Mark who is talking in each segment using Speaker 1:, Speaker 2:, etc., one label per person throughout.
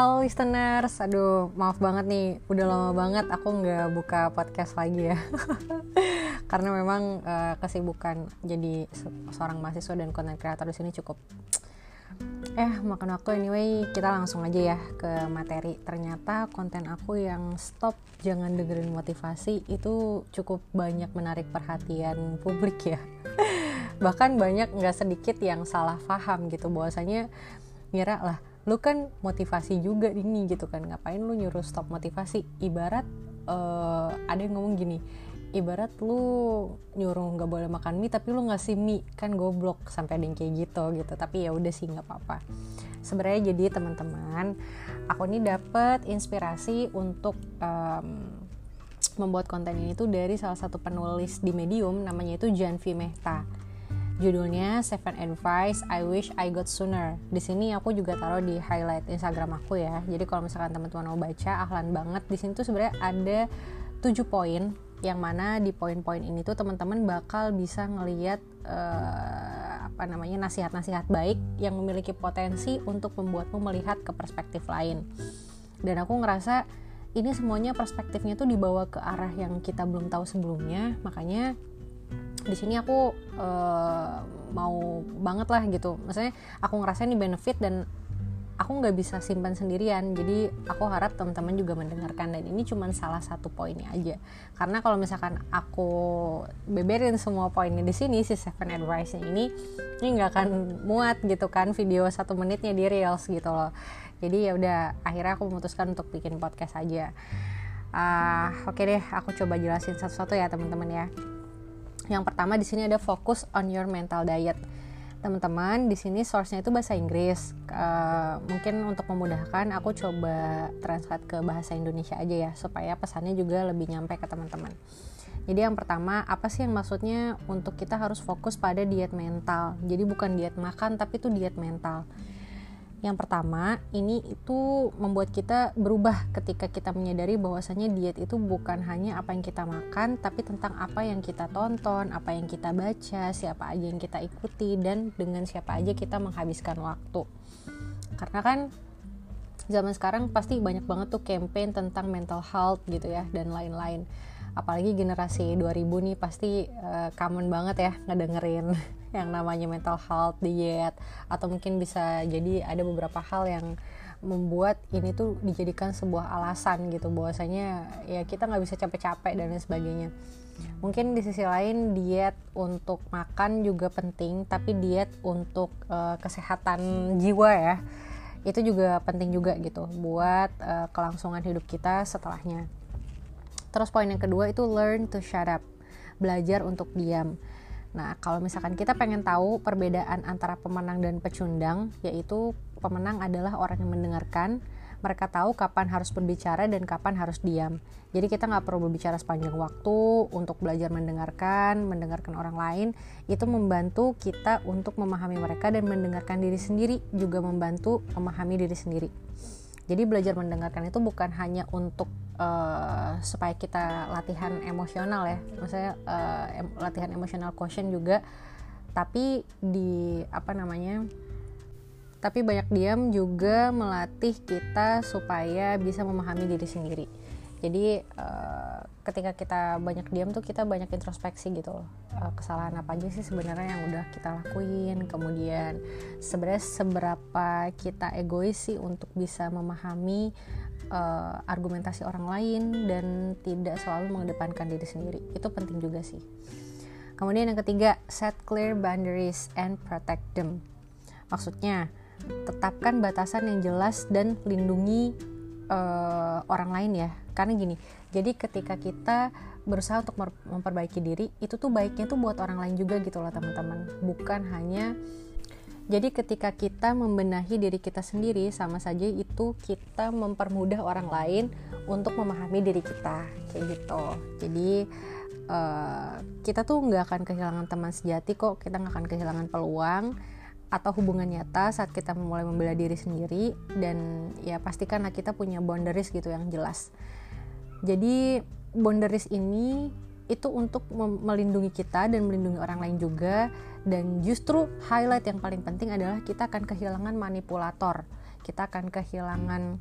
Speaker 1: Halo listeners, aduh maaf banget nih, udah lama banget aku nggak buka podcast lagi ya. Karena memang uh, kesibukan jadi seorang mahasiswa dan content creator di sini cukup. Eh makan waktu anyway, kita langsung aja ya ke materi. Ternyata konten aku yang stop jangan dengerin motivasi itu cukup banyak menarik perhatian publik ya. Bahkan banyak nggak sedikit yang salah paham gitu. Bahwasanya ngira lah lu kan motivasi juga ini gitu kan. Ngapain lu nyuruh stop motivasi? Ibarat uh, ada yang ngomong gini ibarat lu nyuruh nggak boleh makan mie tapi lu ngasih mie. Kan goblok sampai ada yang kayak gitu gitu. Tapi ya udah sih nggak apa-apa. Sebenarnya jadi teman-teman aku ini dapat inspirasi untuk um, membuat konten ini tuh dari salah satu penulis di Medium namanya itu Janvi Mehta Judulnya Seven Advice I Wish I Got Sooner. Di sini aku juga taruh di highlight Instagram aku ya. Jadi kalau misalkan teman-teman mau baca, ahlan banget. Di sini tuh sebenarnya ada 7 poin yang mana di poin-poin ini tuh teman-teman bakal bisa ngeliat uh, apa namanya nasihat-nasihat baik yang memiliki potensi untuk membuatmu melihat ke perspektif lain. Dan aku ngerasa ini semuanya perspektifnya tuh dibawa ke arah yang kita belum tahu sebelumnya, makanya di sini aku uh, mau banget lah gitu. Maksudnya aku ngerasain ini benefit dan aku nggak bisa simpan sendirian. Jadi aku harap teman-teman juga mendengarkan dan ini cuma salah satu poinnya aja. Karena kalau misalkan aku beberin semua poinnya di sini si seven advice ini ini nggak akan muat gitu kan video satu menitnya di reels gitu loh. Jadi ya udah akhirnya aku memutuskan untuk bikin podcast aja. Uh, oke okay deh aku coba jelasin satu-satu ya teman-teman ya yang pertama di sini ada fokus on your mental diet. Teman-teman, di sini source-nya itu bahasa Inggris. Uh, mungkin untuk memudahkan aku coba translate ke bahasa Indonesia aja ya supaya pesannya juga lebih nyampe ke teman-teman. Jadi yang pertama, apa sih yang maksudnya untuk kita harus fokus pada diet mental. Jadi bukan diet makan tapi itu diet mental. Yang pertama, ini itu membuat kita berubah ketika kita menyadari bahwasanya diet itu bukan hanya apa yang kita makan, tapi tentang apa yang kita tonton, apa yang kita baca, siapa aja yang kita ikuti, dan dengan siapa aja kita menghabiskan waktu. Karena kan zaman sekarang pasti banyak banget tuh campaign tentang mental health gitu ya, dan lain-lain. Apalagi generasi 2000 nih pasti uh, common banget ya ngedengerin yang namanya mental health diet atau mungkin bisa jadi ada beberapa hal yang membuat ini tuh dijadikan sebuah alasan gitu bahwasanya ya kita nggak bisa capek-capek dan lain sebagainya. Mungkin di sisi lain diet untuk makan juga penting tapi diet untuk uh, kesehatan jiwa ya itu juga penting juga gitu buat uh, kelangsungan hidup kita setelahnya. Terus poin yang kedua itu learn to shut up belajar untuk diam Nah, kalau misalkan kita pengen tahu perbedaan antara pemenang dan pecundang, yaitu pemenang adalah orang yang mendengarkan, mereka tahu kapan harus berbicara dan kapan harus diam. Jadi kita nggak perlu berbicara sepanjang waktu untuk belajar mendengarkan, mendengarkan orang lain. Itu membantu kita untuk memahami mereka dan mendengarkan diri sendiri juga membantu memahami diri sendiri. Jadi belajar mendengarkan itu bukan hanya untuk uh, supaya kita latihan emosional ya, maksudnya uh, em latihan emosional quotient juga, tapi di apa namanya? Tapi banyak diam juga melatih kita supaya bisa memahami diri sendiri. Jadi uh, ketika kita banyak diam tuh kita banyak introspeksi gitu loh. Uh, kesalahan apa aja sih sebenarnya yang udah kita lakuin? Kemudian sebenarnya seberapa kita egois sih untuk bisa memahami uh, argumentasi orang lain dan tidak selalu mengedepankan diri sendiri. Itu penting juga sih. Kemudian yang ketiga set clear boundaries and protect them. Maksudnya tetapkan batasan yang jelas dan lindungi uh, orang lain ya. Karena gini jadi ketika kita berusaha untuk memperbaiki diri itu tuh baiknya tuh buat orang lain juga gitu loh teman-teman. Bukan hanya jadi ketika kita membenahi diri kita sendiri sama saja itu kita mempermudah orang lain untuk memahami diri kita kayak gitu. Jadi uh, kita tuh nggak akan kehilangan teman sejati kok kita nggak akan kehilangan peluang atau hubungan nyata saat kita mulai membela diri sendiri dan ya pastikanlah kita punya boundaries gitu yang jelas. Jadi boundaries ini itu untuk melindungi kita dan melindungi orang lain juga dan justru highlight yang paling penting adalah kita akan kehilangan manipulator kita akan kehilangan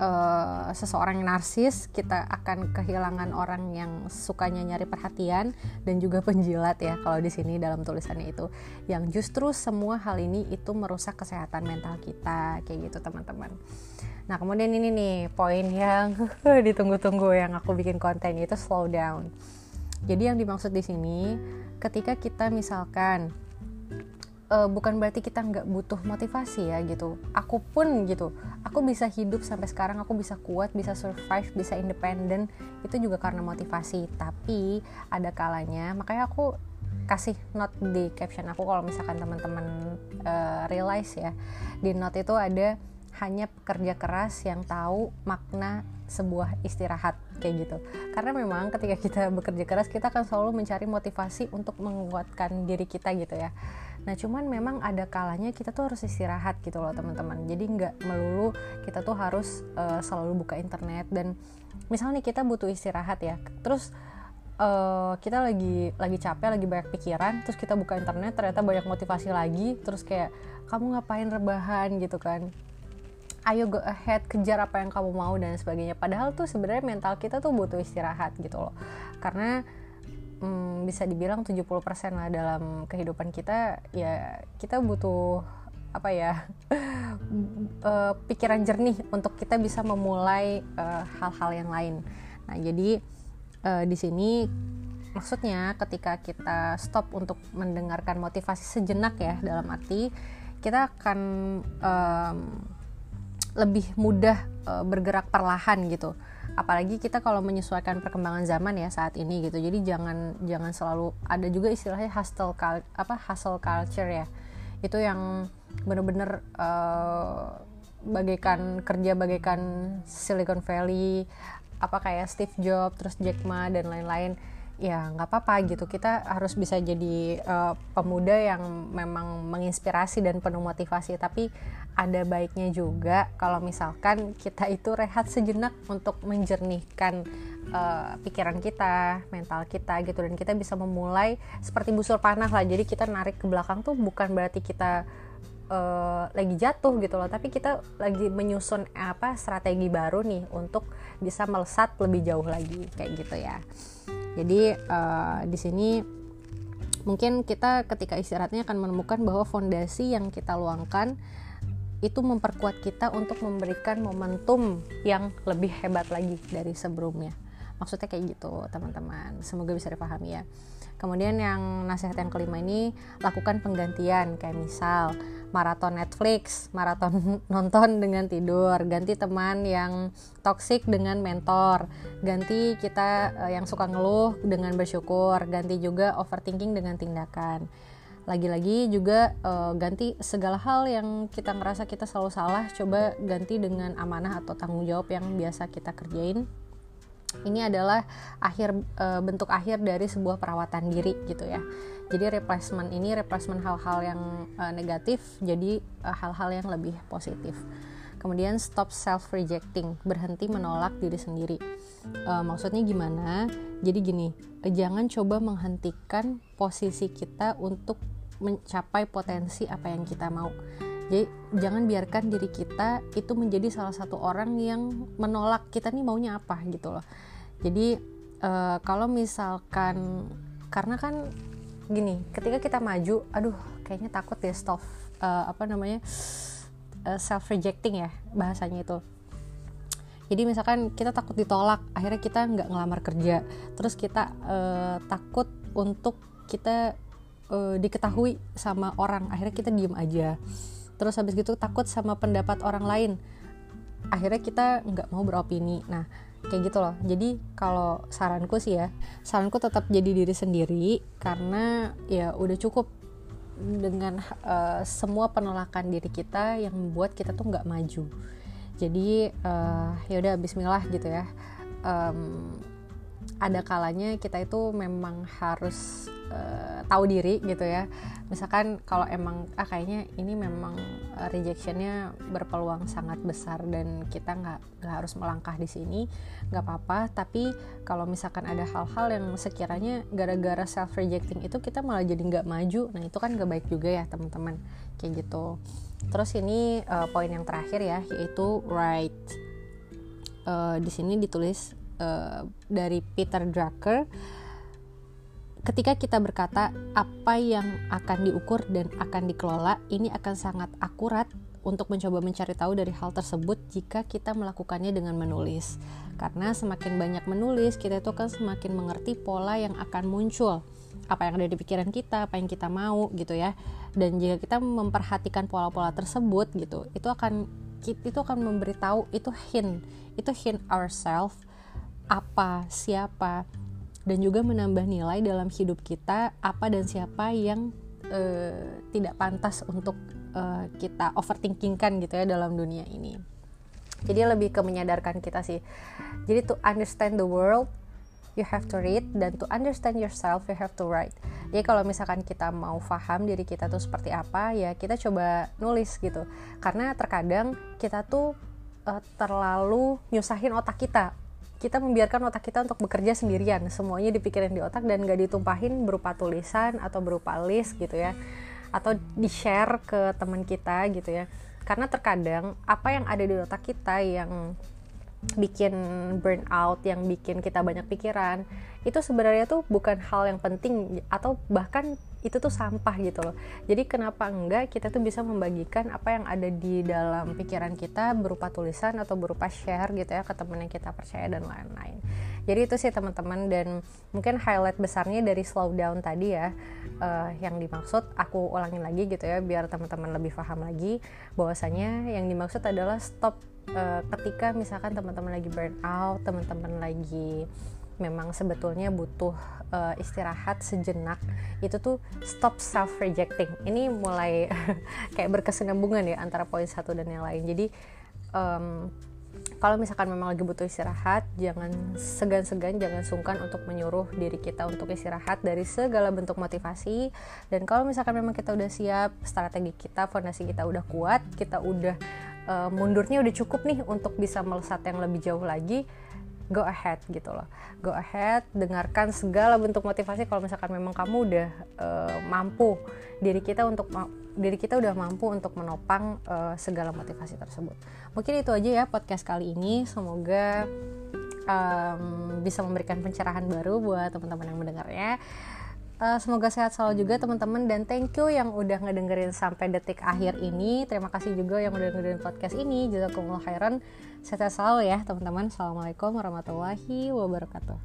Speaker 1: uh, seseorang yang narsis, kita akan kehilangan orang yang sukanya nyari perhatian dan juga penjilat ya kalau di sini dalam tulisannya itu. Yang justru semua hal ini itu merusak kesehatan mental kita kayak gitu teman-teman. Nah kemudian ini nih poin yang ditunggu-tunggu yang aku bikin konten itu slow down. Jadi yang dimaksud di sini ketika kita misalkan uh, bukan berarti kita nggak butuh motivasi ya gitu. Aku pun gitu, aku bisa hidup sampai sekarang, aku bisa kuat, bisa survive, bisa independen itu juga karena motivasi. Tapi ada kalanya, makanya aku kasih note di caption aku kalau misalkan teman-teman uh, realize ya di note itu ada hanya pekerja keras yang tahu makna sebuah istirahat kayak gitu. Karena memang ketika kita bekerja keras kita akan selalu mencari motivasi untuk menguatkan diri kita gitu ya. Nah cuman memang ada kalanya kita tuh harus istirahat gitu loh teman-teman. Jadi nggak melulu kita tuh harus uh, selalu buka internet. Dan misalnya kita butuh istirahat ya. Terus uh, kita lagi lagi capek lagi banyak pikiran terus kita buka internet ternyata banyak motivasi lagi. Terus kayak kamu ngapain rebahan? gitu kan ayo go ahead kejar apa yang kamu mau dan sebagainya. Padahal tuh sebenarnya mental kita tuh butuh istirahat gitu loh. Karena hmm, bisa dibilang 70% lah dalam kehidupan kita ya kita butuh apa ya uh, pikiran jernih untuk kita bisa memulai eh, hal-hal uh, yang lain. Nah jadi uh, di sini maksudnya ketika kita stop untuk mendengarkan motivasi sejenak ya dalam arti kita akan um, lebih mudah uh, bergerak perlahan gitu. Apalagi kita kalau menyesuaikan perkembangan zaman ya saat ini gitu. Jadi jangan jangan selalu ada juga istilahnya hustle apa hustle culture ya. Itu yang bener-bener uh, bagaikan kerja bagaikan Silicon Valley apa kayak Steve Jobs terus Jack Ma dan lain-lain ya nggak apa-apa gitu. Kita harus bisa jadi uh, pemuda yang memang menginspirasi dan penuh motivasi. Tapi ada baiknya juga kalau misalkan kita itu rehat sejenak untuk menjernihkan uh, pikiran kita mental kita gitu. Dan kita bisa memulai seperti busur panah lah. Jadi kita narik ke belakang tuh bukan berarti kita uh, lagi jatuh gitu loh. Tapi kita lagi menyusun apa strategi baru nih untuk bisa melesat lebih jauh lagi. Kayak gitu ya jadi uh, di sini mungkin kita ketika istirahatnya akan menemukan bahwa fondasi yang kita luangkan itu memperkuat kita untuk memberikan momentum yang lebih hebat lagi dari sebelumnya. Maksudnya kayak gitu, teman-teman. Semoga bisa dipahami ya. Kemudian yang nasihat yang kelima ini lakukan penggantian kayak misal maraton Netflix, maraton nonton dengan tidur, ganti teman yang toksik dengan mentor, ganti kita uh, yang suka ngeluh dengan bersyukur, ganti juga overthinking dengan tindakan. Lagi-lagi juga uh, ganti segala hal yang kita ngerasa kita selalu salah, coba ganti dengan amanah atau tanggung jawab yang biasa kita kerjain ini adalah akhir e, bentuk akhir dari sebuah perawatan diri gitu ya. Jadi replacement ini replacement hal-hal yang e, negatif jadi eh, hal-hal yang lebih positif. Kemudian stop self rejecting berhenti menolak diri sendiri. E, maksudnya gimana? Jadi gini e, jangan coba menghentikan posisi kita untuk mencapai potensi apa yang kita mau jadi jangan biarkan diri kita itu menjadi salah satu orang yang menolak kita nih maunya apa gitu loh. Jadi uh, kalau misalkan karena kan gini ketika kita maju aduh kayaknya takut ya stop uh, apa namanya uh, eh, self rejecting ya bahasanya itu. Jadi misalkan kita takut ditolak akhirnya kita nggak ngelamar kerja. Terus kita uh, takut untuk kita uh, diketahui sama orang akhirnya kita diem aja terus habis gitu takut sama pendapat orang lain. Akhirnya kita nggak mau beropini. Nah kayak gitu loh. Jadi kalau saranku sih ya saranku tetap jadi diri sendiri karena ya udah cukup dengan uh, semua penolakan diri kita yang membuat kita tuh nggak maju. Jadi uh, ya udah Bismillah gitu ya. Um, ada kalanya kita itu memang harus uh, tahu diri gitu ya. Misalkan kalau emang ah kayaknya ini memang uh, rejectionnya berpeluang sangat besar dan kita nggak nggak harus melangkah di sini nggak apa-apa. Tapi kalau misalkan ada hal-hal yang sekiranya gara-gara self rejecting itu kita malah jadi nggak maju nah itu kan gak baik juga ya teman-teman. Kayak gitu. Terus ini uh, poin yang terakhir ya yaitu right uh, di sini ditulis uh, dari Peter Drucker ketika kita berkata apa yang akan diukur dan akan dikelola ini akan sangat akurat untuk mencoba mencari tahu dari hal tersebut jika kita melakukannya dengan menulis. Karena semakin banyak menulis kita itu akan semakin mengerti pola yang akan muncul. Apa yang ada di pikiran kita apa yang kita mau gitu ya. Dan jika kita memperhatikan pola-pola tersebut gitu itu akan itu akan memberitahu itu hint itu hint ourselves apa siapa dan juga menambah nilai dalam hidup kita apa dan siapa yang uh, tidak pantas untuk uh, kita overthinkingkan gitu ya dalam dunia ini. Jadi lebih ke menyadarkan kita sih. Jadi to understand the world you have to read dan to understand yourself you have to write. Jadi kalau misalkan kita mau paham diri kita tuh seperti apa ya kita coba nulis gitu. Karena terkadang kita tuh uh, terlalu nyusahin otak kita kita membiarkan otak kita untuk bekerja sendirian. Semuanya dipikirin di otak dan gak ditumpahin berupa tulisan atau berupa list gitu ya. Atau di share ke teman kita gitu ya. Karena terkadang apa yang ada di otak kita yang bikin burnout yang bikin kita banyak pikiran itu sebenarnya tuh bukan hal yang penting atau bahkan itu tuh sampah gitu loh. Jadi kenapa enggak kita tuh bisa membagikan apa yang ada di dalam pikiran kita berupa tulisan atau berupa share gitu ya ke temen yang kita percaya dan lain-lain. Jadi itu sih teman-teman dan mungkin highlight besarnya dari slow down tadi ya uh, yang dimaksud aku ulangin lagi gitu ya biar teman-teman lebih paham lagi bahwasanya yang dimaksud adalah stop uh, ketika misalkan teman-teman lagi burn out teman-teman lagi memang sebetulnya butuh uh, istirahat sejenak itu tuh stop self rejecting ini mulai kayak berkesinambungan ya antara poin satu dan yang lain. Jadi um, kalau misalkan memang lagi butuh istirahat jangan segan-segan jangan sungkan untuk menyuruh diri kita untuk istirahat dari segala bentuk motivasi. Dan kalau misalkan memang kita udah siap strategi kita fondasi kita udah kuat kita udah uh, mundurnya udah cukup nih untuk bisa melesat yang lebih jauh lagi go ahead gitu loh. Go ahead dengarkan segala bentuk motivasi kalau misalkan memang kamu udah uh, mampu diri kita untuk diri kita udah mampu untuk menopang uh, segala motivasi tersebut. Mungkin itu aja ya podcast kali ini. Semoga um, bisa memberikan pencerahan baru buat teman-teman yang mendengarnya Uh, semoga sehat selalu juga teman-teman dan thank you yang udah ngedengerin sampai detik akhir ini. Terima kasih juga yang udah ngedengerin podcast ini. Jazakumullah khairan. Sehat selalu ya teman-teman. Assalamualaikum warahmatullahi wabarakatuh.